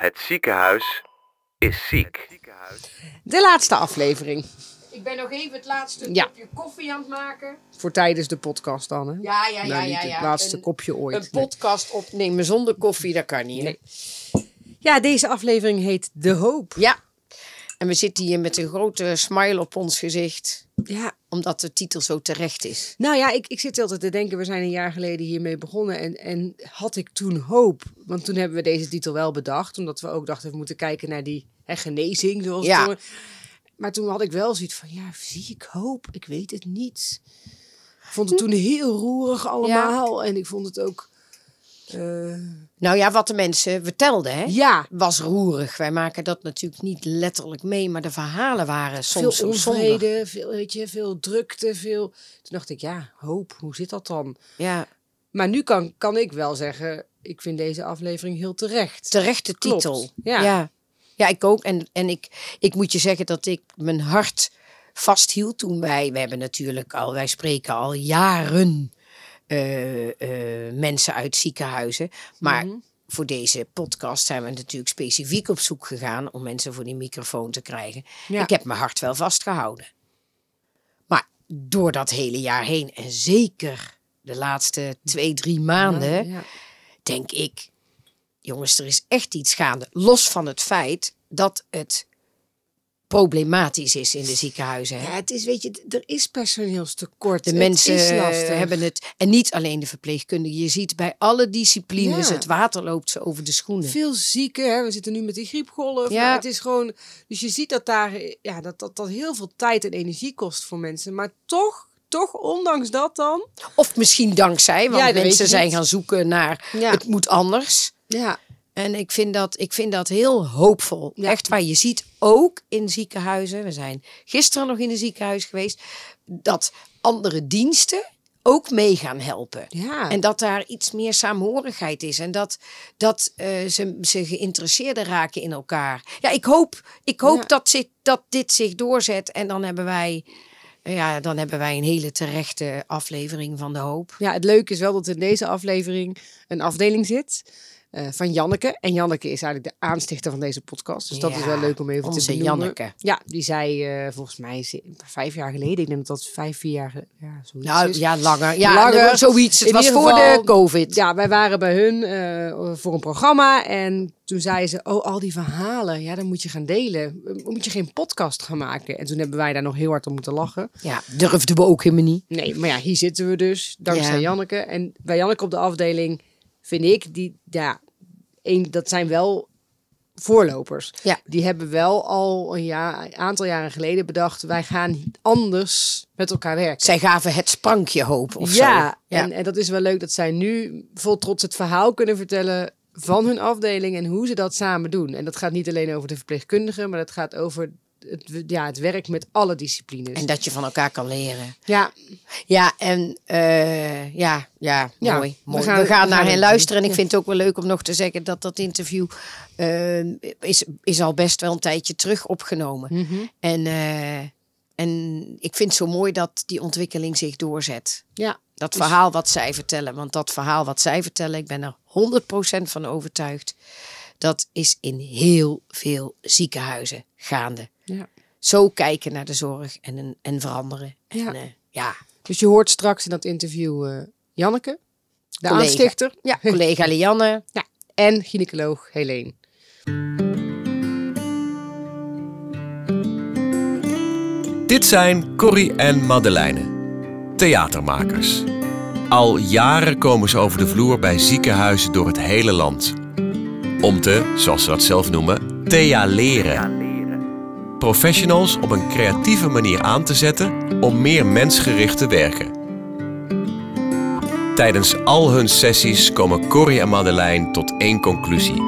Het ziekenhuis is ziek. De laatste aflevering. Ik ben nog even het laatste Ja. kopje koffie aan het maken. Voor tijdens de podcast dan, hè? Ja, ja, ja, Nou, ja. niet ja. het laatste Een- kopje ooit. Een Nee. podcast opnemen zonder koffie, dat kan niet. hè? Nee. Ja, deze aflevering heet De Hoop. Ja. En we zitten hier met een grote smile op ons gezicht. Ja, Omdat de titel zo terecht is. nou ja, ik, ik zit altijd te denken, we zijn een jaar geleden hiermee begonnen. En, en had ik toen hoop? Want toen hebben we deze titel wel bedacht. Omdat we ook dachten, we moeten kijken naar die hè, genezing. Zoals Ja. toen- maar toen had ik wel zoiets van, ja, zie ik hoop? Ik weet het niet. Ik vond het toen heel roerig allemaal. En ik vond het ook... eh, Nou ja, wat de mensen vertelden, hè? ja, Was roerig. Wij maken dat natuurlijk niet letterlijk mee, maar de verhalen waren soms veel onvrede, veel, weet je, veel drukte, veel... Toen dacht ik, ja, hoop, hoe zit dat dan? Ja, Maar nu kan, kan ik wel zeggen, ik vind deze aflevering heel terecht. terechte Klopt, titel. ja. ja. Ja, ik ook. En, en ik, ik moet je zeggen dat ik mijn hart vasthield toen wij... We hebben natuurlijk al, wij spreken al jaren eh, eh, mensen uit ziekenhuizen. Maar Mhm. voor deze podcast zijn we natuurlijk specifiek op zoek gegaan... om mensen voor die microfoon te krijgen. Ja. Ik heb mijn hart wel vastgehouden. Maar door dat hele jaar heen, en zeker de laatste twee, drie maanden Ja. denk ik, jongens, er is echt iets gaande. Los van het feit dat het problematisch is in de ziekenhuizen. hè. Ja, het is, weet je, er is personeelstekort. De Het mensen hebben het, en niet alleen de verpleegkundigen. Je ziet bij alle disciplines, Ja. het water loopt ze over de schoenen. veel zieken. Hè? We zitten nu met die griepgolf. Ja. Maar Het is gewoon, dus je ziet dat daar, ja, dat, dat dat heel veel tijd en energie kost voor mensen. Maar toch, toch, ondanks dat dan. Of misschien dankzij, want Ja, mensen zijn gaan zoeken naar Ja. het moet anders. Ja, En ik vind dat, ik vind dat heel hoopvol. Ja. Echt waar. Je ziet ook in ziekenhuizen, we zijn gisteren nog in een ziekenhuis geweest, dat andere diensten ook mee gaan helpen. ja. En dat daar iets meer saamhorigheid is. En dat, dat eh, ze, ze geïnteresseerder raken in elkaar. Ja, ik hoop, ik hoop Ja. dat, dat dit zich doorzet. En dan hebben wij. Ja, dan hebben wij een hele terechte aflevering van de hoop. Ja, het leuke is wel dat in deze aflevering een afdeling zit eh, van Janneke. En Janneke is eigenlijk de aanstichter van deze podcast. Dus dat Ja, is wel leuk om even te onze benoemen. Janneke. Ja, die zei eh, volgens mij vijf jaar geleden. Ik denk dat dat vijf, vier jaar ja, zoiets Nou is. ja, langer. Ja, Langer. zoiets. Het In was voor geval- de COVID. Ja, wij waren bij hun eh, voor een programma. En toen zei ze, oh, al die verhalen, ja, dan moet je gaan delen. Moet je geen podcast gaan maken? En toen hebben wij daar nog heel hard om moeten lachen. Ja, durfden we ook helemaal niet. Nee, maar ja, hier zitten we dus, dankzij Ja. Janneke. En bij Janneke op de afdeling vind ik, die, ja, een, dat zijn wel voorlopers. Ja. Die hebben wel al een, jaar, aantal jaren geleden bedacht, wij gaan anders met elkaar werken. Zij gaven het sprankje hoop of ja, zo. Ja, En, en dat is wel leuk dat zij nu vol trots het verhaal kunnen vertellen van hun afdeling en hoe ze dat samen doen. En dat gaat niet alleen over de verpleegkundigen, maar dat gaat over het, ja, het werk met alle disciplines. en dat je van elkaar kan leren. ja, Ja, en eh, ja, ja, Ja, mooi. we mooi. We gaan- gaan, we gaan naar hen luisteren. En ik vind het ook wel leuk om nog te zeggen dat dat interview eh, is, is al best wel een tijdje terug opgenomen. Mhm. En, eh, en ik vind het zo mooi dat die ontwikkeling zich doorzet. ja. Dat Dus- verhaal wat zij vertellen. Want dat verhaal wat zij vertellen, ik ben er 100% van overtuigd. Dat is in heel veel ziekenhuizen gaande. ja. Zo kijken naar de zorg en, en veranderen. Ja. En, eh, ja, Dus je hoort straks in dat interview eh, Janneke, de Collega. aanstichter. Ja, collega Lianne. Ja, en gynaecoloog Helene. Dit zijn Corrie en Madeleine, theatermakers. Al jaren komen ze over de vloer bij ziekenhuizen door het hele land. Om te, zoals ze dat zelf noemen, thealeren. Professionals op een creatieve manier aan te zetten om meer mensgericht te werken. Tijdens al hun sessies komen Corrie en Madeleine tot één conclusie.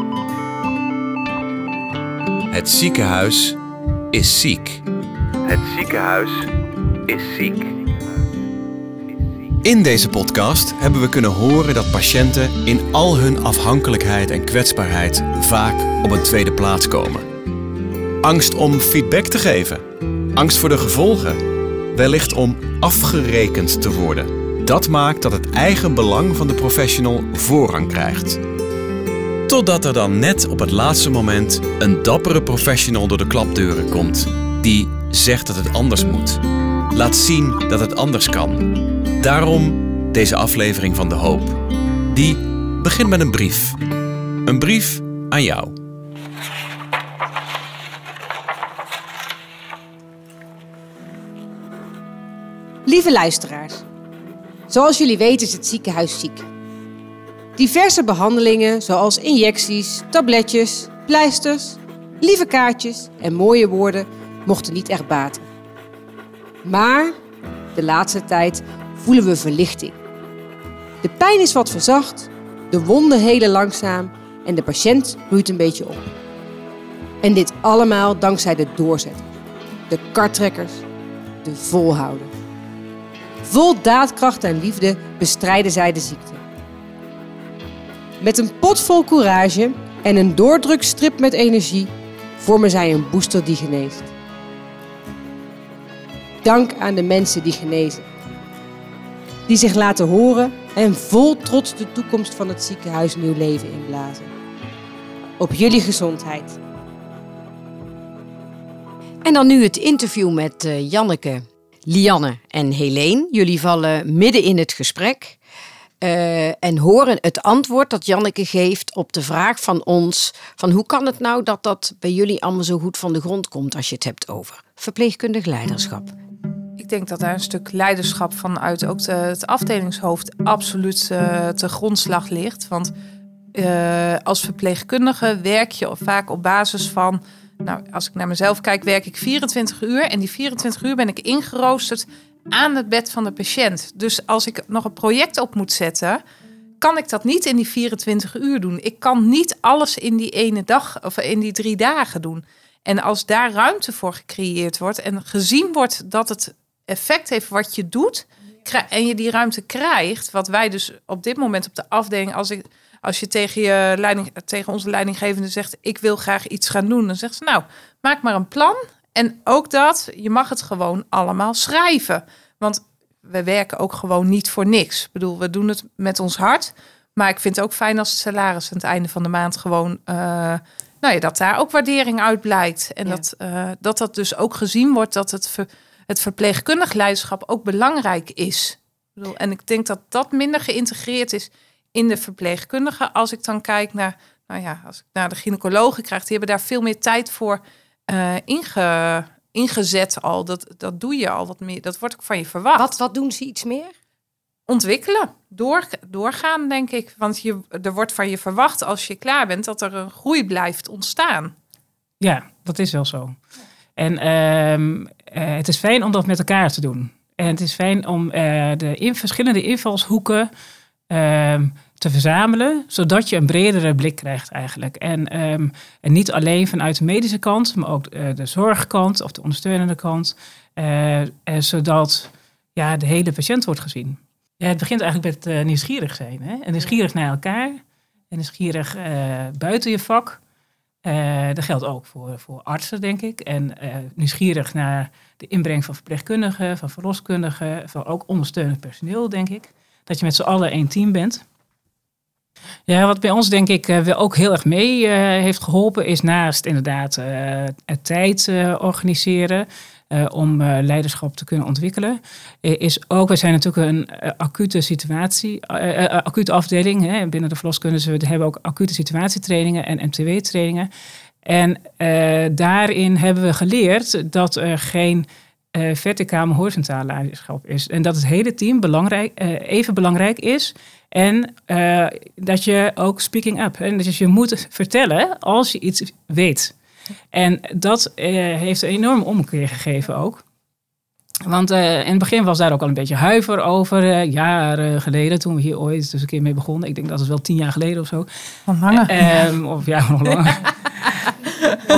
Het ziekenhuis is ziek. Het ziekenhuis is ziek. In deze podcast hebben we kunnen horen dat patiënten in al hun afhankelijkheid en kwetsbaarheid vaak op een tweede plaats komen. Angst om feedback te geven, angst voor de gevolgen, wellicht om afgerekend te worden. Dat maakt dat het eigen belang van de professional voorrang krijgt. Totdat er dan net op het laatste moment een dappere professional door de klapdeuren komt. Die zegt dat het anders moet. Laat zien dat het anders kan. Daarom deze aflevering van De Hoop. Die begint met een brief. Een brief aan jou. Lieve luisteraars, zoals jullie weten is het ziekenhuis ziek. Diverse behandelingen zoals injecties, tabletjes, pleisters, lieve kaartjes en mooie woorden mochten niet echt baten. Maar de laatste tijd voelen we verlichting. De pijn is wat verzacht, de wonden helen langzaam en de patiënt bloeit een beetje op. En dit allemaal dankzij de doorzetters, de kartrekkers, de volhouders. Vol daadkracht en liefde bestrijden zij de ziekte. Met een pot vol courage en een doordrukstrip met energie vormen zij een booster die geneest. Dank aan de mensen die genezen. Die zich laten horen en vol trots de toekomst van het ziekenhuis nieuw leven inblazen. Op jullie gezondheid. En dan nu het interview met uh, Janneke, Lianne en Helene. Jullie vallen midden in het gesprek. Uh, en horen het antwoord dat Janneke geeft op de vraag van ons: van hoe kan het nou dat dat bij jullie allemaal zo goed van de grond komt als je het hebt over verpleegkundig leiderschap? Denk dat daar een stuk leiderschap vanuit ook het afdelingshoofd absoluut uh, te grondslag ligt. Want uh, als verpleegkundige werk je vaak op basis van. Nou, als ik naar mezelf kijk, werk ik 24 uur. En die 24 uur ben ik ingeroosterd aan het bed van de patiënt. Dus als ik nog een project op moet zetten, kan ik dat niet in die 24 uur doen. Ik kan niet alles in die ene dag of in die drie dagen doen. En als daar ruimte voor gecreëerd wordt en gezien wordt dat het effect heeft wat je doet, en je die ruimte krijgt, wat wij dus op dit moment op de afdeling, als, ik, als je tegen, je leiding, tegen onze leidinggevende zegt, ik wil graag iets gaan doen, dan zegt ze, nou, maak maar een plan en ook dat, je mag het gewoon allemaal schrijven. Want we werken ook gewoon niet voor niks. Ik bedoel, we doen het met ons hart. Maar ik vind het ook fijn als het salaris aan het einde van de maand gewoon. Uh, nou ja, dat daar ook waardering uit blijkt. En dat, uh, dat dat dus ook gezien wordt dat het, ver, het verpleegkundig leiderschap ook belangrijk is. Ik bedoel, en ik denk dat dat minder geïntegreerd is in de verpleegkundigen. Als ik dan kijk naar, nou ja, als ik naar de gynaecologen krijg, die hebben daar veel meer tijd voor uh, inge, ingezet al. Dat, dat doe je al wat meer. Dat wordt ook van je verwacht. Wat, wat doen ze iets meer? Ontwikkelen. Door, doorgaan, denk ik. Want je, er wordt van je verwacht als je klaar bent dat er een groei blijft ontstaan. Ja, dat is wel zo. En uh, het is fijn om dat met elkaar te doen. En het is fijn om uh, de in, verschillende invalshoeken ehm, te verzamelen, zodat je een bredere blik krijgt eigenlijk. En, um, en niet alleen vanuit de medische kant, maar ook uh, de zorgkant of de ondersteunende kant, zodat ja, de hele patiënt wordt gezien. Ja, het begint eigenlijk met uh, nieuwsgierig zijn. Hè? En nieuwsgierig naar elkaar en nieuwsgierig buiten je vak. Dat geldt ook voor, voor artsen, denk ik. En nieuwsgierig naar de inbreng van verpleegkundigen, van verloskundigen, van ook ondersteunend personeel, denk ik. Dat je met z'n allen één team bent. Ja, wat bij ons denk ik uh, wel ook heel erg mee heeft geholpen, is naast inderdaad het tijd organiseren. Om leiderschap te kunnen ontwikkelen. is ook, we zijn natuurlijk een acute situatie, acute afdeling hè, binnen de verloskunde. We hebben ook acute situatietrainingen en MTW-trainingen. En daarin hebben we geleerd dat er geen verticaal horizontaal leiderschap is. En dat het hele team belangrijk, even belangrijk is. En dat je ook speaking up. En dus je moet vertellen als je iets weet. En dat heeft een enorm omkeer gegeven ook. Want uh, in het begin was daar ook al een beetje huiver over. Uh, jaren geleden, toen we hier ooit dus een keer mee begonnen. Ik denk dat het wel tien jaar geleden of zo. Van langer. Um, of ja, nog langer.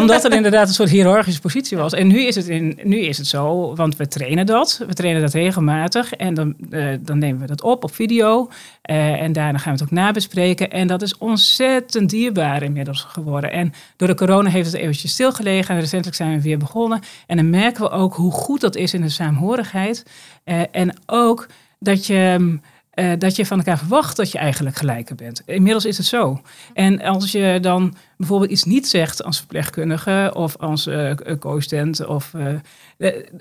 Omdat er inderdaad een soort hiërarchische positie was. En nu is, het in, nu is het zo, want we trainen dat. We trainen dat regelmatig. En dan, uh, dan nemen we dat op op video. Uh, en daarna gaan we het ook nabespreken. En dat is ontzettend dierbaar inmiddels geworden. En door de corona heeft het eventjes stilgelegen. En recentelijk zijn we weer begonnen. En dan merken we ook hoe goed dat is in de saamhorigheid. Uh, en ook dat je... eh, dat je van elkaar verwacht dat je eigenlijk gelijker bent. Inmiddels is het zo. En als je dan bijvoorbeeld iets niet zegt als verpleegkundige of als uh, co-assistent, of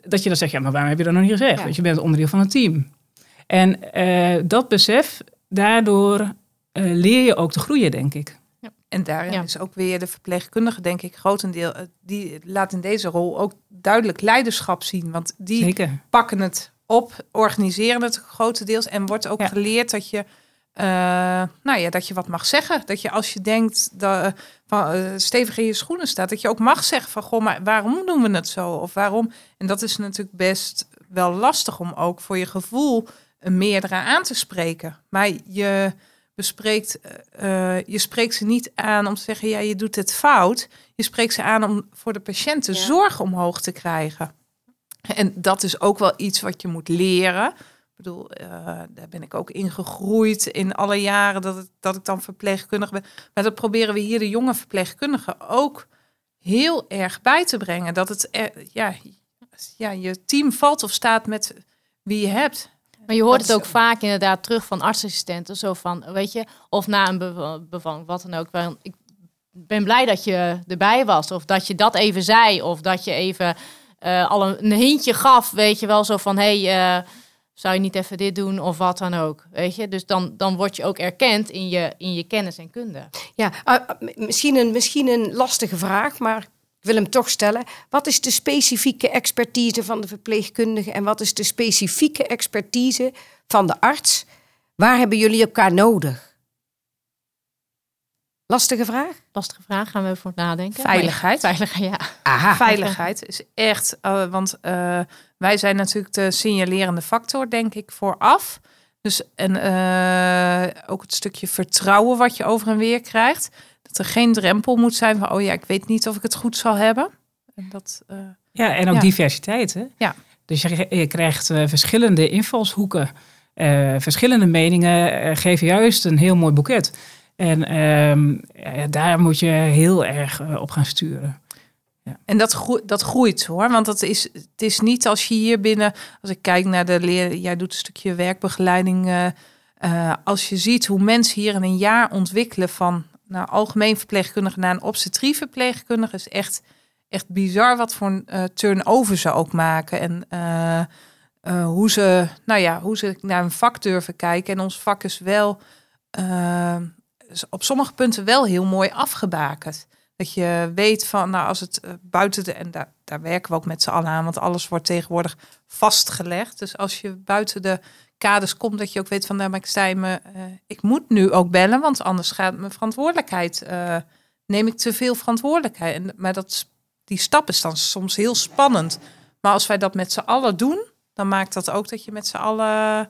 dat je dan zegt, ja, maar waarom heb je dat nog niet gezegd? Want je bent onderdeel van een team. En dat besef, daardoor leer je ook te groeien, denk ik. En daarin is ook weer de verpleegkundige, denk ik, grotendeel. Die laat in deze rol ook duidelijk leiderschap zien. Want die pakken het op, organiseren het grotendeels. En wordt ook geleerd dat je, uh, nou ja, dat je wat mag zeggen. Dat je als je denkt dat van, uh, stevig in je schoenen staat, dat je ook mag zeggen van goh, maar waarom doen we het zo? Of waarom? En dat is natuurlijk best wel lastig om ook voor je gevoel een meerdere aan te spreken. Maar je bespreekt, uh, je spreekt ze niet aan om te zeggen, ja, je doet het fout. Je spreekt ze aan om voor de patiënten zorg omhoog te krijgen. En dat is ook wel iets wat je moet leren. Ik bedoel, uh, daar ben ik ook in gegroeid in alle jaren dat, het, dat ik dan verpleegkundige ben. Maar dat proberen we hier de jonge verpleegkundigen ook heel erg bij te brengen. Dat het, ja, ja, je team valt of staat met wie je hebt. Maar je hoort het ook vaak inderdaad terug van artsassistenten. Zo van, weet je, of na een bevalling, wat dan ook. Ik ben blij dat je erbij was. Of dat je dat even zei. Of dat je even uh, al een, hintje gaf, weet je wel, zo van hey, uh, zou je niet even dit doen of wat dan ook, weet je? Dus dan, dan word je ook erkend in je, in je kennis en kunde. Ja, uh, misschien, een, misschien een lastige vraag, maar ik wil hem toch stellen. Wat is de specifieke expertise van de verpleegkundige en wat is de specifieke expertise van de arts? Waar hebben jullie elkaar nodig? Lastige vraag? Lastige vraag, gaan we even voor nadenken. Veiligheid. Veiligheid, ja. Aha. Veiligheid is echt, uh, want uh, wij zijn natuurlijk de signalerende factor, denk ik, vooraf. Dus en uh, ook het stukje vertrouwen wat je over en weer krijgt. Dat er geen drempel moet zijn van, oh ja, ik weet niet of ik het goed zal hebben. En dat, ja, en ook diversiteit. Hè? Ja. Dus je, je krijgt verschillende invalshoeken. verschillende meningen geven juist een heel mooi boeket. En ehm, ja, daar moet je heel erg eh, op gaan sturen. Ja. En dat, dat groeit hoor. Want dat is, het is niet als je hier binnen, als ik kijk naar de leer, jij doet een stukje werkbegeleiding. Uh, als je ziet hoe mensen hier in een jaar ontwikkelen van nou, algemeen verpleegkundige naar een obstetrie-verpleegkundige, is echt, echt bizar wat voor een turnover ze ook maken. En hoe, ze, nou ja, hoe ze naar een vak durven kijken. En ons vak is wel op sommige punten wel heel mooi afgebakend. Dat je weet van, nou, als het eh, buiten de. En daar, daar werken we ook met z'n allen aan, want alles wordt tegenwoordig vastgelegd. Dus als je buiten de kaders komt, dat je ook weet van, nou, maar ik sta me. Uh, ik moet nu ook bellen, want anders gaat mijn verantwoordelijkheid. Uh, neem ik te veel verantwoordelijkheid. En, maar dat, die stap is dan soms heel spannend. Maar als wij dat met z'n allen doen, dan maakt dat ook dat je met z'n allen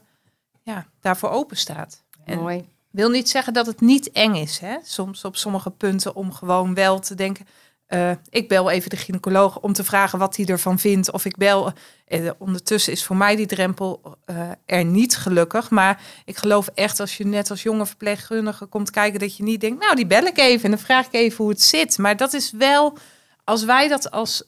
ja, daarvoor open staat. Mooi wil niet zeggen dat het niet eng is. Hè? Soms op sommige punten om gewoon wel te denken. Uh, ik bel even de gynaecoloog om te vragen wat hij ervan vindt. Of ik bel. Uh, ondertussen is voor mij die drempel er niet gelukkig. Maar ik geloof echt als je net als jonge verpleegkundige komt kijken, dat je niet denkt, nou die bel ik even en dan vraag ik even hoe het zit. Maar dat is wel, als wij dat als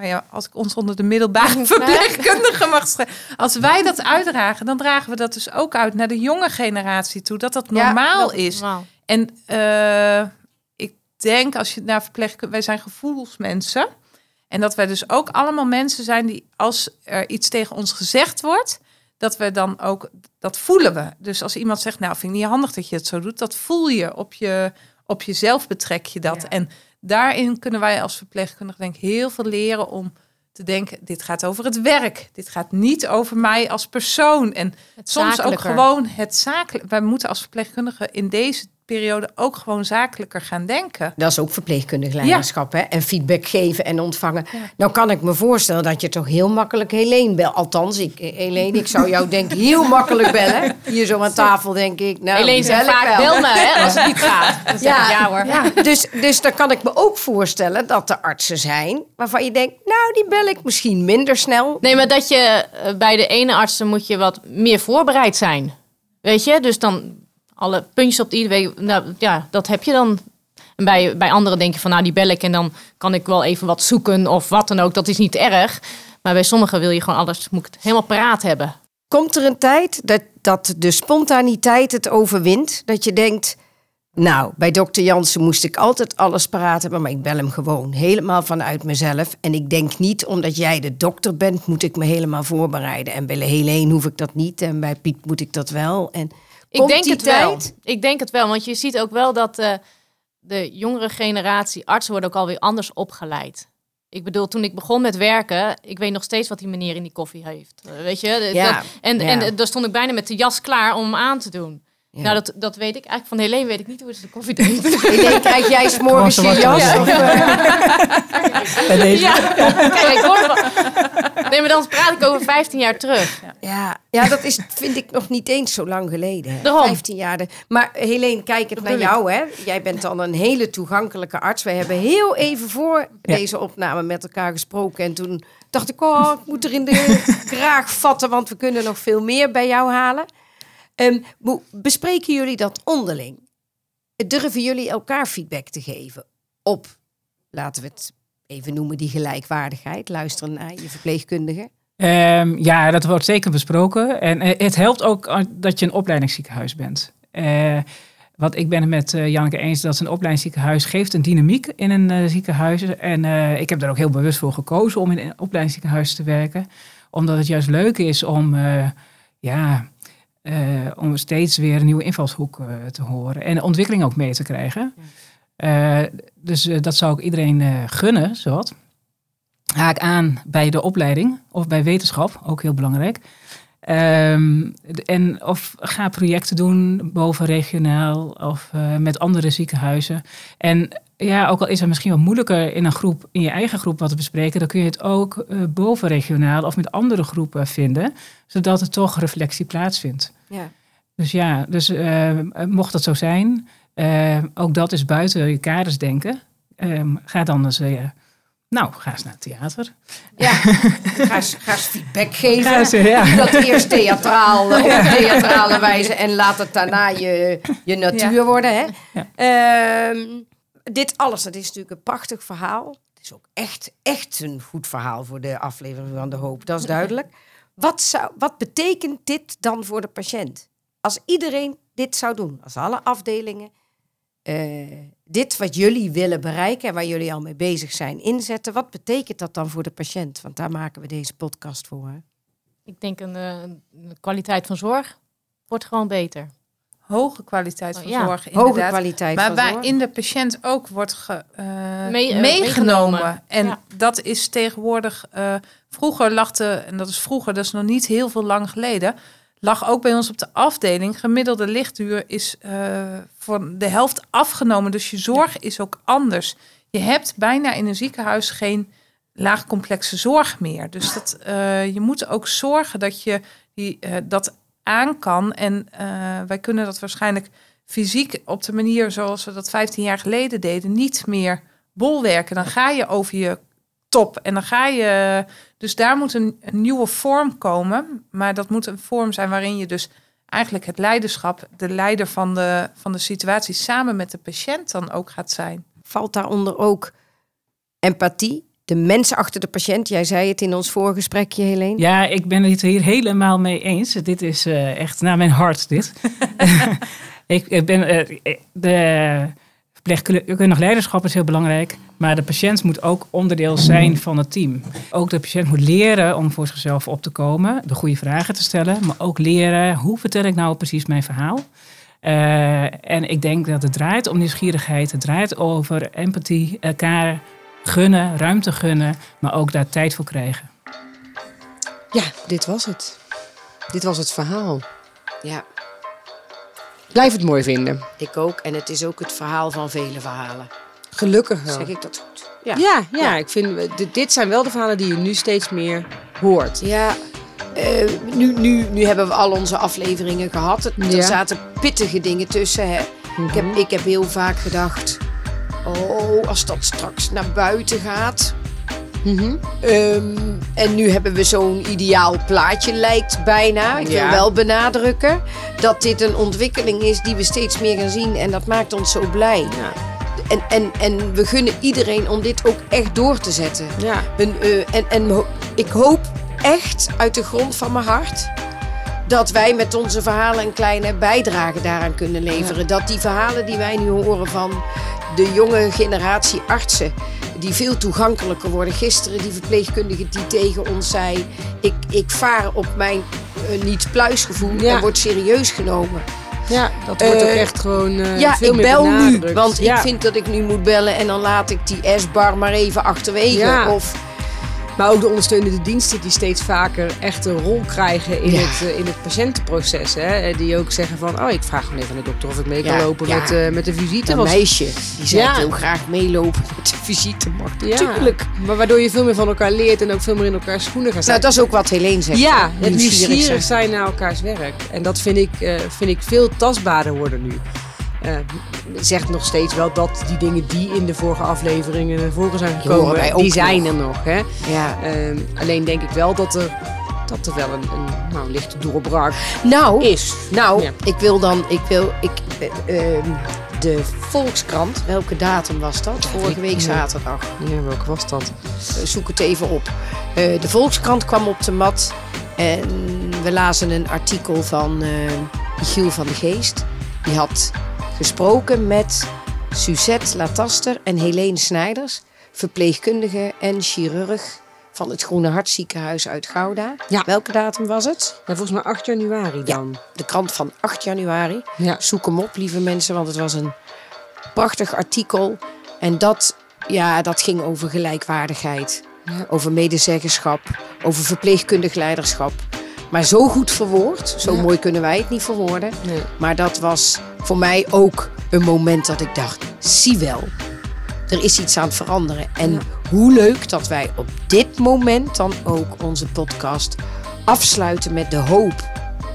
nou ja, als ik ons onder de middelbare verpleegkundige mag schrijven. Als wij dat uitdragen, dan dragen we dat dus ook uit naar de jonge generatie toe. Dat dat normaal is. En uh, ik denk als je naar verpleegkundige... Wij zijn gevoelsmensen. En dat wij dus ook allemaal mensen zijn die als er iets tegen ons gezegd wordt... dat we dan ook... Dat voelen we. Dus als iemand zegt, nou vind ik niet handig dat je het zo doet. Dat voel je op, je, op jezelf betrek je dat. En daarin kunnen wij als verpleegkundige denk ik heel veel leren om te denken, dit gaat over het werk. Dit gaat niet over mij als persoon. En soms ook gewoon het zakelijk. Wij moeten als verpleegkundige in deze periode ook gewoon zakelijker gaan denken. Dat is ook verpleegkundig leiderschap, hè? En feedback geven en ontvangen. Nou kan ik me voorstellen dat je toch heel makkelijk Helene belt. Althans, ik, Helene, ik zou jou denk ik heel makkelijk bellen. Hier zo aan tafel denk ik. Nou, Helene zegt vaak bel me, hè, als het niet gaat. ja, ja hoor. Ja. Dus, dus dan kan ik me ook voorstellen dat er artsen zijn waarvan je denkt, nou die bel ik misschien minder snel. Nee, maar dat je eh, bij de ene artsen moet je wat meer voorbereid zijn. Weet je, dus dan alle puntjes op de ieder nou, ja, dat heb je dan. En bij, bij anderen denk je van, nou, die bel ik en dan kan ik wel even wat zoeken of wat dan ook. Dat is niet erg. Maar bij sommigen wil je gewoon alles, moet ik het helemaal paraat hebben. Komt er een tijd dat, dat de spontaniteit het overwint. Dat je denkt, nou, bij dokter Jansen moest ik altijd alles paraat hebben, maar ik bel hem gewoon helemaal vanuit mezelf. En ik denk niet, omdat jij de dokter bent, moet ik me helemaal voorbereiden. En bij Helene hoef ik dat niet en bij Piet moet ik dat wel. En Ik denk het wel. Ik denk het wel, want je ziet ook wel dat eh, de jongere generatie artsen worden ook alweer anders opgeleid. Ik bedoel, toen ik begon met werken, ik weet nog steeds wat die meneer in die koffie heeft. Weet je? Ja, dat- en, ja. en daar stond ik bijna met de jas klaar om hem aan te doen. Ja. Nou, dat, dat weet ik eigenlijk van Helene weet ik niet hoe ze de koffie deed. Helene, krijg jij s'morgens je Gewoon zo jas? eh, Bij deze. ja, kijk, ik. Nee, maar dan praat ik over 15 jaar terug. ja, ja, dat is, vind ik nog niet eens zo lang geleden. Hè. Daarom. 15 jaar. de- Maar Helene, kijk het naar ik. jou. Hè. Jij bent dan een hele toegankelijke arts. Wij hebben heel even voor Ja. deze opname met elkaar gesproken. En toen dacht ik, oh, ik moet er in de kraag vatten, want we kunnen nog veel meer bij jou halen. Ehm, bespreken jullie dat onderling? Durven jullie elkaar feedback te geven op, laten we het even noemen, die gelijkwaardigheid? Luisteren naar je verpleegkundige. Ehm, ja, dat wordt zeker besproken. En eh, het helpt ook dat je een opleidingsziekenhuis bent. Eh want ik ben het met eh, Janneke eens dat een opleidingsziekenhuis geeft een dynamiek in een ziekenhuis. En ik heb daar ook heel bewust voor gekozen om in een opleidingsziekenhuis te werken. Omdat het juist leuk is om, ja, eh, om steeds weer een nieuwe invalshoek eh, te horen. En de ontwikkeling ook mee te krijgen. Eh, dus dat zou ik iedereen gunnen, zowat haak aan bij de opleiding of bij wetenschap, ook heel belangrijk. Ehm, en of ga projecten doen boven regionaal of met andere ziekenhuizen. En ja, ook al is het misschien wat moeilijker in een groep, in je eigen groep wat te bespreken, dan kun je het ook eh, boven regionaal of met andere groepen vinden, zodat er toch reflectie plaatsvindt. Ja. Dus ja, dus eh, mocht dat zo zijn, eh, ook dat is buiten je kaders denken. Ehm, ga dan eens, eh, nou, ga eens naar het theater. Ja, ga eens, ga eens feedback geven. Ga eens, ja. Dat eerst theatraal, eh, op theatrale wijze en laat het daarna je, je natuur worden. Hè? Ja. Ehm, dit alles, dat is natuurlijk een prachtig verhaal. Het is ook echt, echt een goed verhaal voor de aflevering van De Hoop, dat is duidelijk. Wat, zou, wat betekent dit dan voor de patiënt? Als iedereen dit zou doen, als alle afdelingen eh, dit wat jullie willen bereiken en waar jullie al mee bezig zijn inzetten, wat betekent dat dan voor de patiënt? Want daar maken we deze podcast voor. Hè? Ik denk een, eh, een kwaliteit van zorg wordt gewoon beter. Hoge kwaliteit van Oh, ja. zorg, Hoge inderdaad. kwaliteit Maar van waarin de patiënt ook wordt ge, eh, Mee- eh, meegenomen. meegenomen. En Ja. dat is tegenwoordig... eh, vroeger lag de, en dat is vroeger, dat is nog niet heel veel lang geleden... lag ook bij ons op de afdeling... gemiddelde lichtduur is eh, voor de helft afgenomen. Dus je zorg is ook anders. Je hebt bijna in een ziekenhuis geen laagcomplexe zorg meer. Dus dat, eh, je moet ook zorgen dat je die, dat aan kan. En eh, wij kunnen dat waarschijnlijk fysiek op de manier zoals we dat 15 jaar geleden deden, niet meer bolwerken. Dan ga je over je top en dan ga je. Dus daar moet een, een nieuwe vorm komen. Maar dat moet een vorm zijn waarin je dus eigenlijk het leiderschap, de leider van de, van de situatie, samen met de patiënt dan ook gaat zijn. Valt daaronder ook empathie? De mens achter de patiënt. Jij zei het in ons voorgesprekje, Helene. Ja, ik ben het hier helemaal mee eens. Dit is eh, echt naar mijn hart, dit. ik, ik ben, eh, de verpleegkundig leiderschap is heel belangrijk. Maar de patiënt moet ook onderdeel zijn van het team. Ook de patiënt moet leren om voor zichzelf op te komen. De goede vragen te stellen. Maar ook leren, hoe vertel ik nou precies mijn verhaal? Eh, en ik denk dat het draait om nieuwsgierigheid. Het draait over empathie, elkaar gunnen, ruimte gunnen. Maar ook daar tijd voor krijgen. Ja, dit was het. Dit was het verhaal. Ja, Blijf het mooi vinden. ik ook. En het is ook het verhaal van vele verhalen. Gelukkig wel. Zeg ik dat goed? Ja. Ja, ja, ik vind, we- dit, zijn wel de verhalen die je nu steeds meer hoort. Ja, eh, nu, nu, nu hebben we al onze afleveringen gehad. Er Ja. zaten pittige dingen tussen. Hè. Ik, heb, ik heb heel vaak gedacht... Oh, als dat straks naar buiten gaat... Mhm. Ehm, en nu hebben we zo'n ideaal plaatje, lijkt bijna. Ik wil Ja. wel benadrukken dat dit een ontwikkeling is die we steeds meer gaan zien. En dat maakt ons zo blij. Ja. En, en, en we gunnen iedereen om dit ook echt door te zetten. Ja. Eh, en en ho- ik hoop echt uit de grond van mijn hart dat wij met onze verhalen een kleine bijdrage daaraan kunnen leveren. Dat die verhalen die wij nu horen van de jonge generatie artsen, die veel toegankelijker worden. Gisteren die verpleegkundige die tegen ons zei: Ik, ik vaar op mijn eh, niet-pluisgevoel Ja. en word serieus genomen. Ja, dat wordt ook Eh, echt gewoon eh, ja, veel ik bel nu, want ja. ik vind dat ik nu moet bellen en dan laat ik die S-bar maar even achterwege. Ja. Of, Maar ook de ondersteunende diensten die steeds vaker echt een rol krijgen in, Ja. het, eh, in het patiëntenproces. Hè? Eh, Die ook zeggen van, oh ik vraag even aan de dokter of ik mee kan Ja, lopen ja. met, eh, met de visite. een meisje die zei: wil graag meelopen met de visite. Mag Ja, natuurlijk. Maar waardoor je veel meer van elkaar leert en ook veel meer in elkaars schoenen gaat staan. Nou, dat is ook wat Helene zegt. ja, het nieuwsgierig zijn. naar elkaars werk. En dat vind ik, vind ik veel tastbaarder worden nu. Eh zegt nog steeds wel dat die dingen die in de vorige afleveringen naar voren zijn gekomen, die zijn nog. er nog. Hè? Ja. Ehm, alleen denk ik wel dat er, dat er wel een, een nou, lichte doorbraak Nou, is. Nou, Ja. ik wil dan, ik wil, ik, eh, ehm, de Volkskrant, welke datum was dat? Vorige week zaterdag. Ja, welke was dat? Eh, zoek het even op. De Volkskrant kwam op de mat en we lazen een artikel van Michiel van de Geest. Die had gesproken met Suzette Lataster en Helene Snijders, verpleegkundige en chirurg van het Groene Hart ziekenhuis uit Gouda. Ja. Welke datum was het? Ja, volgens mij 8 januari dan. De krant van 8 januari. Ja. Zoek hem op, lieve mensen, want het was een prachtig artikel. En dat, ja, dat ging over gelijkwaardigheid, over medezeggenschap, over verpleegkundig leiderschap. Maar zo goed verwoord, zo Ja. mooi kunnen wij het niet verwoorden. Nee. Maar dat was voor mij ook een moment dat ik dacht, zie wel, er is iets aan het veranderen. En Ja. hoe leuk dat wij op dit moment dan ook onze podcast afsluiten met de hoop.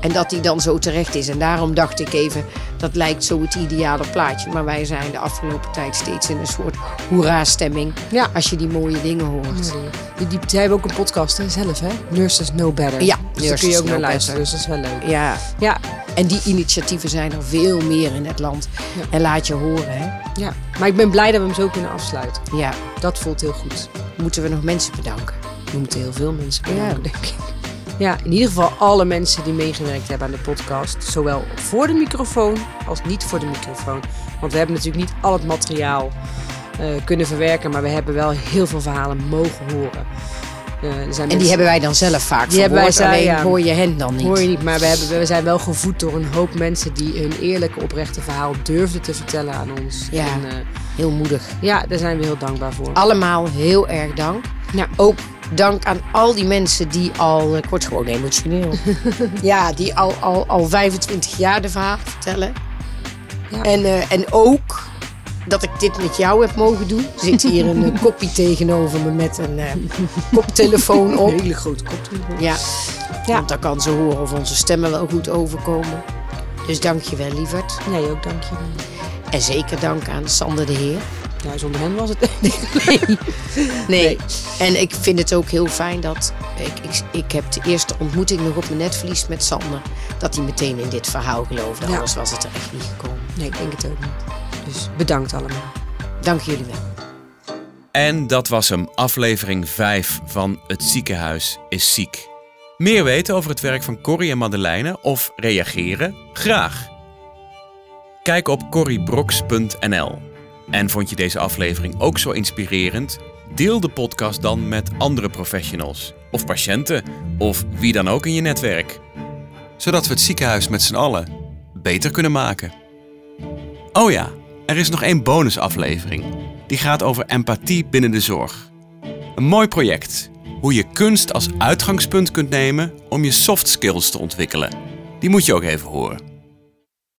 En dat die dan zo terecht is. En daarom dacht ik even, dat lijkt zo het ideale plaatje. Maar wij zijn de afgelopen tijd steeds in een soort hoera-stemming. Ja. Als je die mooie dingen hoort. Die, die, zij hebben ook een podcast hè, zelf, hè? Nurses Know Better. Ja, dus daar kun je ook naar luisteren, dus dat is wel leuk. Ja, Ja, en die initiatieven zijn er veel meer in het land. Ja. En laat je horen, hè. ja, maar ik ben blij dat we hem zo kunnen afsluiten. Ja, Dat voelt heel goed. moeten we nog mensen bedanken. We moeten heel veel mensen bedanken, denk ik. Ja, in ieder geval alle mensen die meegewerkt hebben aan de podcast. Zowel voor de microfoon als niet voor de microfoon. Want we hebben natuurlijk niet al het materiaal eh, kunnen verwerken. Maar we hebben wel heel veel verhalen mogen horen. Eh, er zijn En die mensen- hebben wij dan zelf vaak Die wij verwoord, alleen ja. hoor je hen dan niet. Hoor je niet, maar we, hebben, we zijn wel gevoed door een hoop mensen die hun eerlijke, oprechte verhaal durfden te vertellen aan ons. Ja. En, eh, Heel moedig. ja, daar zijn we heel dankbaar voor. Allemaal heel erg dank. Ja. Ook dank aan al die mensen die al, ik word gewoon emotioneel. ja, die al, al, al 25 jaar de verhaal vertellen. Ja. En, eh, en ook dat ik dit met jou heb mogen doen. Er zit hier een eh, koppie tegenover me met een eh, koptelefoon op. Een hele grote kop. Ja. Ja. want dan kan ze horen of onze stemmen wel goed overkomen. Dus dank je wel, lieverd. Nee, ook dank je. En zeker dank aan Sander de Heer. Ja, zonder hen was het Nee. nee. En ik vind het ook heel fijn dat. Ik, ik, ik heb de eerste ontmoeting nog op mijn netvlies met Sander. Dat hij meteen in dit verhaal geloofde. Ja. Anders was het er echt niet gekomen. Nee, ik denk het ook niet. Dus bedankt allemaal. Dank jullie wel. En dat was hem, aflevering 5 van Het ziekenhuis is ziek. Meer weten over het werk van Corrie en Madeleine of reageren? Graag. Kijk op corriebrox.nl. En vond je deze aflevering ook zo inspirerend? Deel de podcast dan met andere professionals, of patiënten, of wie dan ook in je netwerk. Zodat we het ziekenhuis met z'n allen beter kunnen maken. Oh ja, er is nog één bonusaflevering. Die gaat over empathie binnen de zorg. Een mooi project. Hoe je kunst als uitgangspunt kunt nemen om je soft skills te ontwikkelen. Die moet je ook even horen.